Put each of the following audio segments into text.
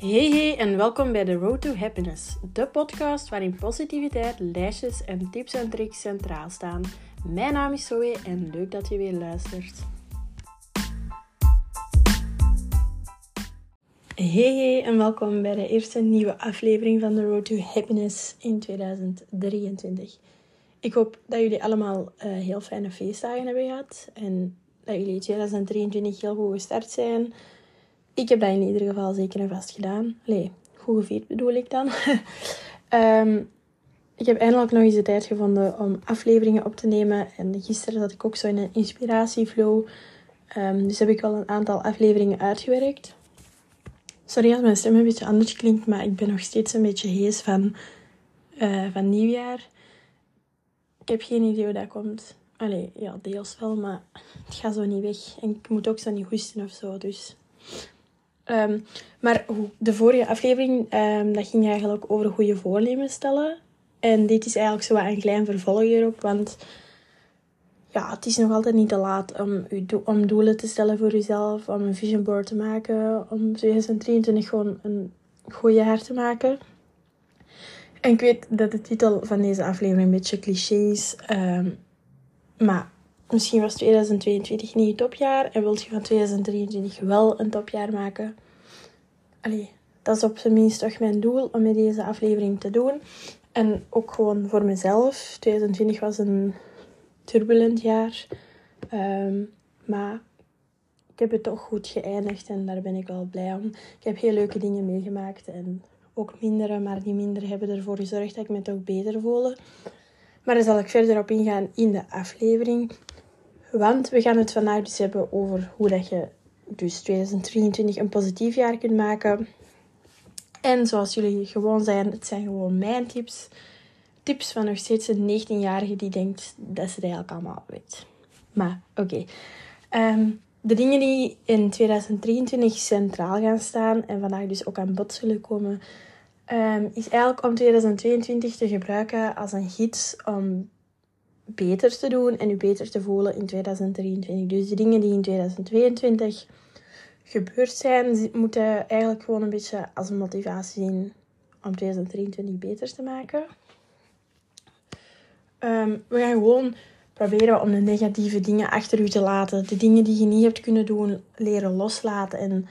Hey hey en welkom bij The Road to Happiness, de podcast waarin positiviteit, lijstjes en tips en tricks centraal staan. Mijn naam is Zoe en leuk dat je weer luistert. Hey hey en welkom bij de eerste nieuwe aflevering van The Road to Happiness in 2023. Ik hoop dat jullie allemaal uh, heel fijne feestdagen hebben gehad en dat jullie 2023 heel goed gestart zijn ik heb dat in ieder geval zeker en vast gedaan. Allee, goed gevierd bedoel ik dan. um, ik heb eindelijk nog eens de tijd gevonden om afleveringen op te nemen. En gisteren zat ik ook zo in een inspiratieflow. Um, dus heb ik wel een aantal afleveringen uitgewerkt. Sorry als mijn stem een beetje anders klinkt, maar ik ben nog steeds een beetje hees van, uh, van nieuwjaar. Ik heb geen idee hoe dat komt. Allee, ja, deels wel, maar het gaat zo niet weg. En ik moet ook zo niet hoesten of zo, dus... Ehm, maar de vorige aflevering, um, dat ging eigenlijk over goede voornemens stellen. En dit is eigenlijk zo een klein vervolg erop, want ja, het is nog altijd niet te laat om, om doelen te stellen voor jezelf, om een vision board te maken, om 2023 gewoon een goed jaar te maken. En ik weet dat de titel van deze aflevering een beetje cliché is, ehm, maar misschien was 2022 niet het topjaar en wilt je van 2023 wel een topjaar maken. Allee, dat is op zijn minst toch mijn doel om met deze aflevering te doen. En ook gewoon voor mezelf. 2020 was een turbulent jaar. Ehm, maar ik heb het toch goed geëindigd en daar ben ik wel blij om. Ik heb heel leuke dingen meegemaakt en ook mindere, maar die mindere hebben ervoor gezorgd dat ik me toch beter voelde. Maar daar zal ik verder op ingaan in de aflevering. Want we gaan het vandaag dus hebben over hoe dat je dus 2023 een positief jaar kunt maken. En zoals jullie gewoon zijn, het zijn gewoon mijn tips. Tips van nog steeds een 19-jarige die denkt dat ze het eigenlijk allemaal weet. Maar oké. Ehm, de dingen die in 2023 centraal gaan staan en vandaag dus ook aan bod zullen komen, um, is eigenlijk om 2022 te gebruiken als een gids om beter te doen en u beter te voelen in 2023. Dus de dingen die in 2022 gebeurd zijn, moeten eigenlijk gewoon een beetje als een motivatie zien om 2023 beter te maken. Ehm, we gaan gewoon proberen om de negatieve dingen achter u te laten. De dingen die je niet hebt kunnen doen, leren loslaten. En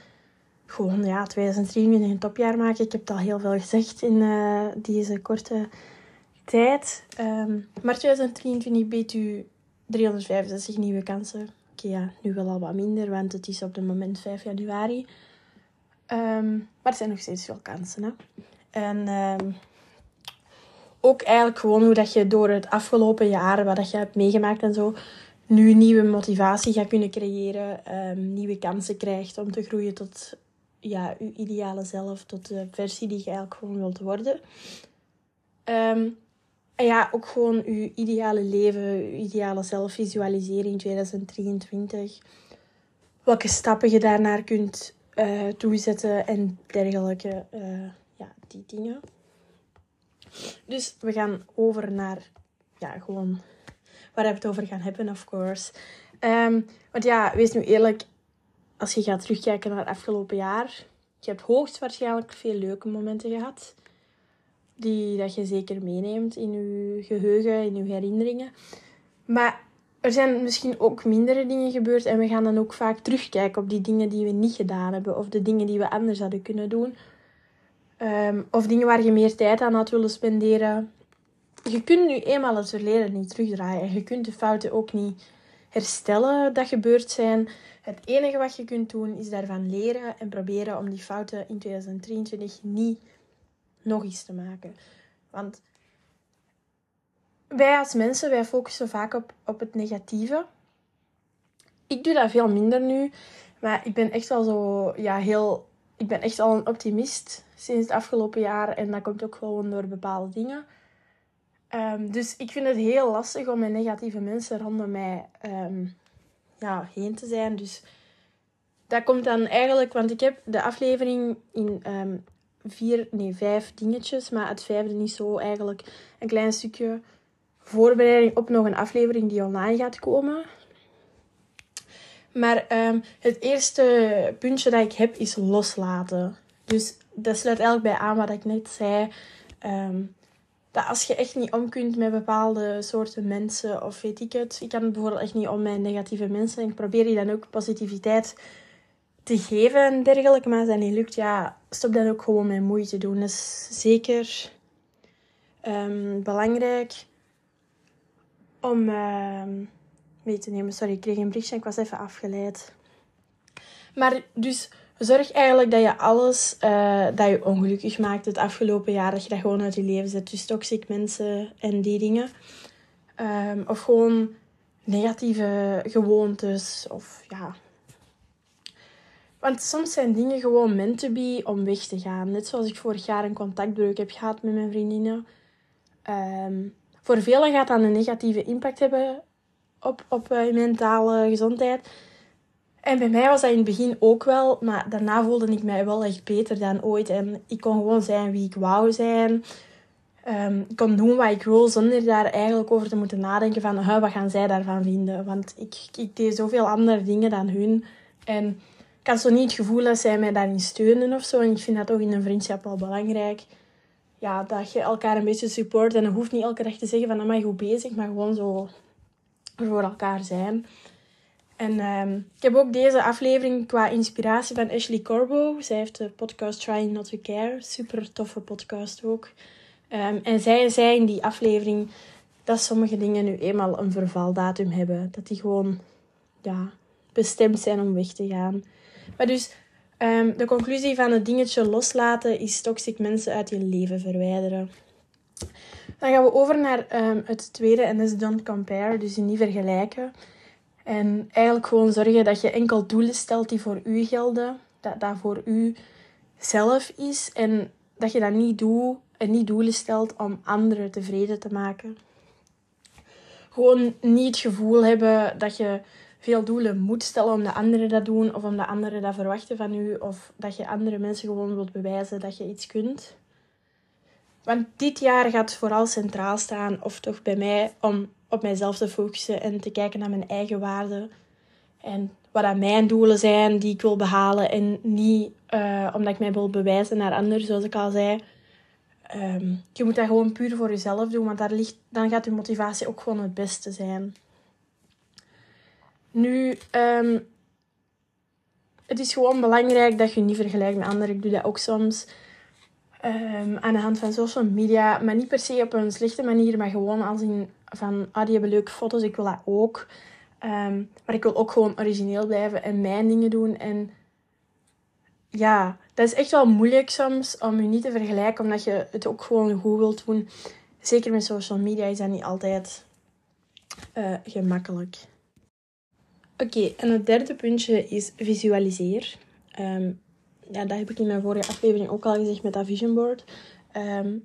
gewoon ja, 2023 een topjaar maken. Ik heb het al heel veel gezegd in uh, deze korte tijd. Um, maar 2023 biedt u 365 nieuwe kansen. Oké, ja, nu wel al wat minder, want het is op het moment 5 januari. Um, maar er zijn nog steeds veel kansen. Hè? En um, ook eigenlijk gewoon hoe dat je door het afgelopen jaar, wat dat je hebt meegemaakt en zo, nu nieuwe motivatie gaat kunnen creëren. nieuwe kansen krijgt om te groeien tot ja, je ideale zelf, tot de versie die je eigenlijk gewoon wilt worden. En ja, ook gewoon je ideale leven, je ideale zelf visualiseren in 2023. Welke stappen je daarnaar kunt uh, toezetten en dergelijke. Uh, ja, die dingen. Dus we gaan over naar, ja, gewoon waar we het over gaan hebben, of course. Um, want ja, wees nu eerlijk, als je gaat terugkijken naar het afgelopen jaar, je hebt hoogstwaarschijnlijk veel leuke momenten gehad die dat je zeker meeneemt in je geheugen, in je herinneringen. Maar er zijn misschien ook mindere dingen gebeurd en we gaan dan ook vaak terugkijken op die dingen die we niet gedaan hebben of de dingen die we anders hadden kunnen doen. Um, of dingen waar je meer tijd aan had willen spenderen. Je kunt nu eenmaal het verleden niet terugdraaien en je kunt de fouten ook niet herstellen dat gebeurd zijn. Het enige wat je kunt doen is daarvan leren en proberen om die fouten in 2023 niet nog iets te maken. Want wij als mensen, wij focussen vaak op, op het negatieve. Ik doe dat veel minder nu. Maar ik ben echt wel zo, ja, heel... Ik ben echt al een optimist sinds het afgelopen jaar. En dat komt ook gewoon door bepaalde dingen. Um, dus ik vind het heel lastig om met negatieve mensen rondom mij um, ja, heen te zijn. Dus dat komt dan eigenlijk... Want ik heb de aflevering in um, vier, nee, vijf dingetjes. Maar het vijfde niet zo eigenlijk een klein stukje voorbereiding op nog een aflevering die online gaat komen. Maar um, het eerste puntje dat ik heb is loslaten. Dus dat sluit eigenlijk bij aan wat ik net zei. Ehm, dat als je echt niet om kunt met bepaalde soorten mensen of weet ik het. Ik kan bijvoorbeeld echt niet om met negatieve mensen. En ik probeer die dan ook positiviteit te geven en dergelijke. Maar als dat niet lukt, ja, stop dan ook gewoon met moeite doen. Dat is zeker um, belangrijk om uh, mee te nemen. Sorry, ik kreeg een berichtje en ik was even afgeleid. Maar dus zorg eigenlijk dat je alles uh, dat je ongelukkig maakt het afgelopen jaar, dat je dat gewoon uit je leven zet. Dus toxic mensen en die dingen. Um, of gewoon negatieve gewoontes. Of ja. Want soms zijn dingen gewoon meant to be om weg te gaan. Net zoals ik vorig jaar een contactbreuk heb gehad met mijn vriendinnen. Um, voor velen gaat dat een negatieve impact hebben op, op uh, mentale gezondheid. En bij mij was dat in het begin ook wel, maar daarna voelde ik mij wel echt beter dan ooit. En ik kon gewoon zijn wie ik wou zijn. Um, ik kon doen wat ik wil zonder daar eigenlijk over te moeten nadenken van wat gaan zij daarvan vinden. Want ik, ik deed zoveel andere dingen dan hun. En had zo niet het gevoel dat zij mij daarin steunen of zo. En ik vind dat toch in een vriendschap wel belangrijk. Ja, dat je elkaar een beetje support. En dan hoeft niet elke dag te zeggen van, je goed bezig. Maar gewoon zo voor elkaar zijn. En um, ik heb ook deze aflevering qua inspiratie van Ashley Corbo. Zij heeft de podcast Trying Not to Care. Super toffe podcast ook. Um, en zij zei in die aflevering dat sommige dingen nu eenmaal een vervaldatum hebben. Dat die gewoon ja, bestemd zijn om weg te gaan. Maar dus um, de conclusie van het dingetje loslaten is toxic mensen uit je leven verwijderen. Dan gaan we over naar het tweede en dat is don't compare, dus niet vergelijken. En eigenlijk gewoon zorgen dat je enkel doelen stelt die voor u gelden. Dat dat voor u zelf is. En dat je dat niet doet en niet doelen stelt om anderen tevreden te maken. Gewoon niet het gevoel hebben dat je veel doelen moet stellen omdat anderen dat doen. Of omdat anderen dat verwachten van u. Of dat je andere mensen gewoon wilt bewijzen dat je iets kunt. Want dit jaar gaat vooral centraal staan, of toch bij mij, om op mijzelf te focussen en te kijken naar mijn eigen waarden. En wat dat mijn doelen zijn die ik wil behalen. En niet uh, omdat ik mij wil bewijzen naar anderen, zoals ik al zei. Um, je moet dat gewoon puur voor jezelf doen, want daar ligt, dan gaat je motivatie ook gewoon het beste zijn. Nu, um, het is gewoon belangrijk dat je niet vergelijkt met anderen. Ik doe dat ook soms. Um, aan de hand van social media, maar niet per se op een slechte manier, maar gewoon als in van, ah, die hebben leuke foto's, ik wil dat ook. Um, maar ik wil ook gewoon origineel blijven en mijn dingen doen. En ja, dat is echt wel moeilijk soms om je niet te vergelijken, omdat je het ook gewoon goed wilt doen. Zeker met social media is dat niet altijd uh, gemakkelijk. Oké, en het derde puntje is visualiseer. Um, ja, dat heb ik in mijn vorige aflevering ook al gezegd met dat vision board. Um,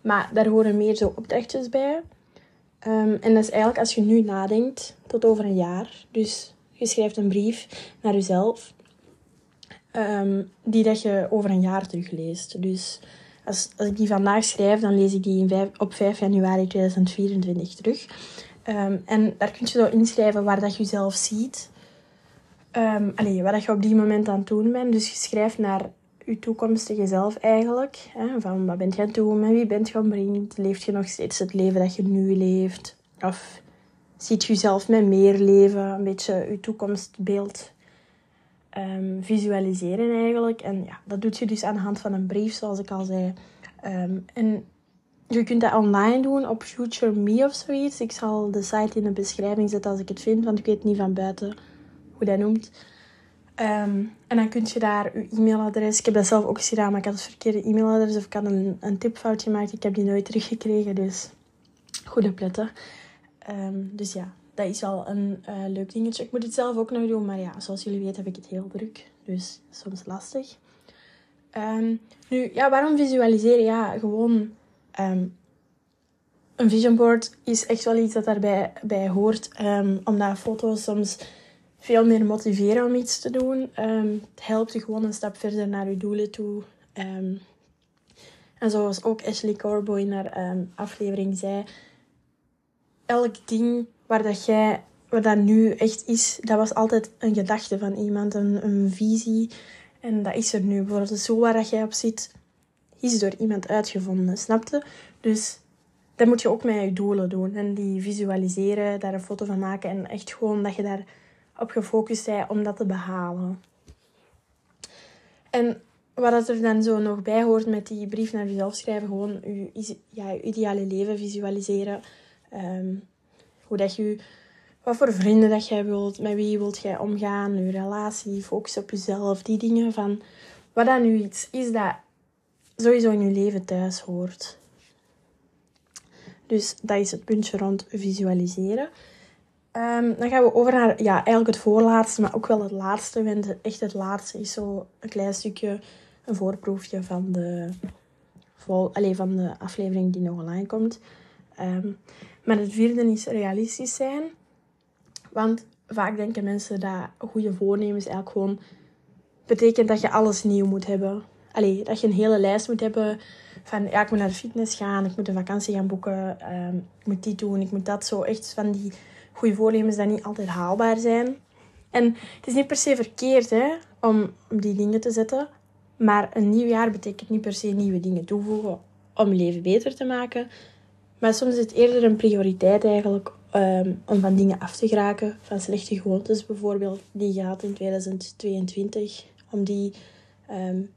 maar daar horen meer zo opdrachtjes bij. Um, en dat is eigenlijk als je nu nadenkt tot over een jaar. Dus je schrijft een brief naar jezelf. Die dat je over een jaar terugleest. Dus als, als ik die vandaag schrijf, dan lees ik die in vijf, op 5 januari 2024 terug. Um, en daar kun je zo inschrijven waar dat je jezelf ziet. Um, allee, wat je op die moment aan het doen bent. Dus je schrijft naar je toekomstige zelf eigenlijk. Hè? Van wat bent je aan het doen, met wie bent je omringd? Leef je nog steeds het leven dat je nu leeft? Of ziet je jezelf met meer leven? Een beetje je toekomstbeeld um, visualiseren eigenlijk. En ja, dat doe je dus aan de hand van een brief, zoals ik al zei. Je kunt dat online doen op Future Me of zoiets. Ik zal de site in de beschrijving zetten als ik het vind, want ik weet niet van buiten hoe dat noemt. Um, en dan kun je daar je e-mailadres... Ik heb dat zelf ook eens gedaan, maar ik had het verkeerde e-mailadres. Of ik had een, een tipfout gemaakt. Ik heb die nooit teruggekregen, dus goed opletten. Um, dus ja, dat is al een uh, leuk dingetje. Ik moet het zelf ook nog doen, maar ja, zoals jullie weten heb ik het heel druk. Dus soms lastig. Um, nu, ja, waarom visualiseren? Ja, gewoon... een vision board is echt wel iets dat daarbij bij hoort. omdat foto's soms veel meer motiveren om iets te doen. Um, het helpt je gewoon een stap verder naar je doelen toe. Um, en zoals ook Ashley Corbo in haar um, aflevering zei, elk ding waar dat jij, wat dat nu echt is, dat was altijd een gedachte van iemand, een, een visie. En dat is er nu. Bijvoorbeeld zo waar jij op zit, is door iemand uitgevonden, snapte? Dus dat moet je ook met je doelen doen. En die visualiseren, daar een foto van maken. En echt gewoon dat je daar op gefocust bent om dat te behalen. En wat er dan zo nog bij hoort met die brief naar jezelf schrijven, gewoon je, ja, ideale leven visualiseren. Ehm, hoe dat je, wat voor vrienden dat jij wilt, met wie wilt jij omgaan, je relatie, focus op jezelf, die dingen van wat dan nu iets is dat sowieso in je leven thuis hoort. Dus dat is het puntje rond visualiseren. Ehm, dan gaan we over naar ja, eigenlijk het voorlaatste, maar ook wel het laatste. Want echt het laatste is zo een klein stukje, een voorproefje van de, vol, allez, van de aflevering die nog online komt. Ehm, maar het vierde is realistisch zijn. Want vaak denken mensen dat goede voornemens eigenlijk gewoon betekent dat je alles nieuw moet hebben. Allee, dat je een hele lijst moet hebben van ja, ik moet naar de fitness gaan, ik moet een vakantie gaan boeken, ehm, ik moet dit doen, ik moet dat zo. Echt van die goede voornemens die niet altijd haalbaar zijn. En het is niet per se verkeerd hè, om, die dingen te zetten. Maar een nieuw jaar betekent niet per se nieuwe dingen toevoegen om je leven beter te maken. Maar soms is het eerder een prioriteit eigenlijk um, om van dingen af te geraken. Van slechte gewoontes bijvoorbeeld, die gaat in 2022. Om die um,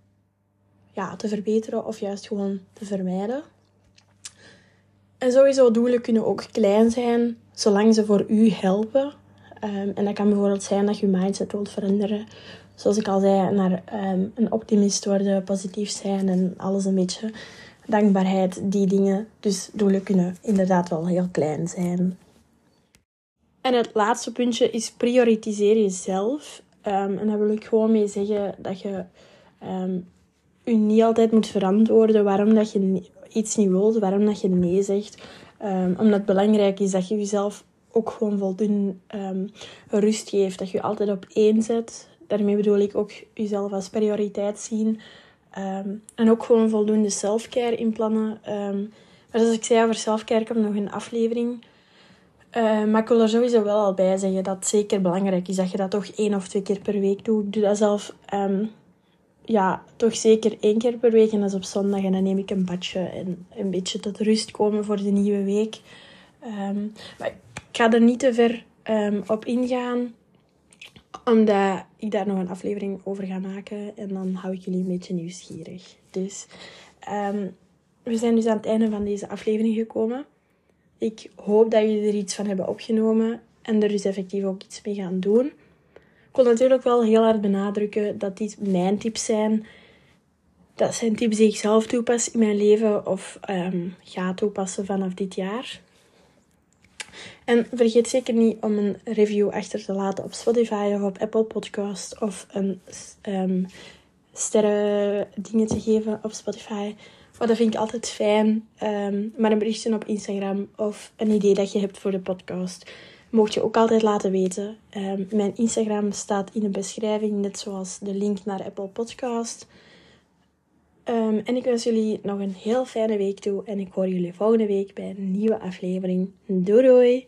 ja, te verbeteren of juist gewoon te vermijden. En sowieso doelen kunnen ook klein zijn, zolang ze voor u helpen. Um, en dat kan bijvoorbeeld zijn dat je mindset wilt veranderen. Zoals ik al zei, naar um, een optimist worden, positief zijn en alles een beetje dankbaarheid, die dingen. Dus doelen kunnen inderdaad wel heel klein zijn. En het laatste puntje is prioritiseer jezelf. Um, en daar wil ik gewoon mee zeggen dat je je niet altijd moet verantwoorden waarom dat je iets niet wilt, waarom dat je nee zegt. Um, omdat het belangrijk is dat je jezelf ook gewoon voldoende rust geeft. Dat je altijd op één zet. Daarmee bedoel ik ook jezelf als prioriteit zien. en ook gewoon voldoende selfcare inplannen. Maar zoals ik zei over selfcare, ik heb nog een aflevering maar ik wil er sowieso wel al bij zeggen dat het zeker belangrijk is dat je dat toch één of twee keer per week doet. Ik doe dat zelf ja, toch zeker één keer per week en dat is op zondag. En dan neem ik een badje en een beetje tot rust komen voor de nieuwe week. Um, maar ik ga er niet te ver um, op ingaan, omdat ik daar nog een aflevering over ga maken. En dan hou ik jullie een beetje nieuwsgierig. Dus we zijn dus aan het einde van deze aflevering gekomen. Ik hoop dat jullie er iets van hebben opgenomen en er dus effectief ook iets mee gaan doen. Ik wil natuurlijk wel heel hard benadrukken dat dit mijn tips zijn. Dat zijn tips die ik zelf toepas in mijn leven of um, ga toepassen vanaf dit jaar. En vergeet zeker niet om een review achter te laten op Spotify of op Apple Podcast of een um, sterren dingen te geven op Spotify. Oh, dat vind ik altijd fijn. Um, maar een berichtje op Instagram of een idee dat je hebt voor de podcast, mocht je ook altijd laten weten. Um, mijn Instagram staat in de beschrijving, net zoals de link naar Apple Podcast. Um, en ik wens jullie nog een heel fijne week toe. En ik hoor jullie volgende week bij een nieuwe aflevering. Doei doei!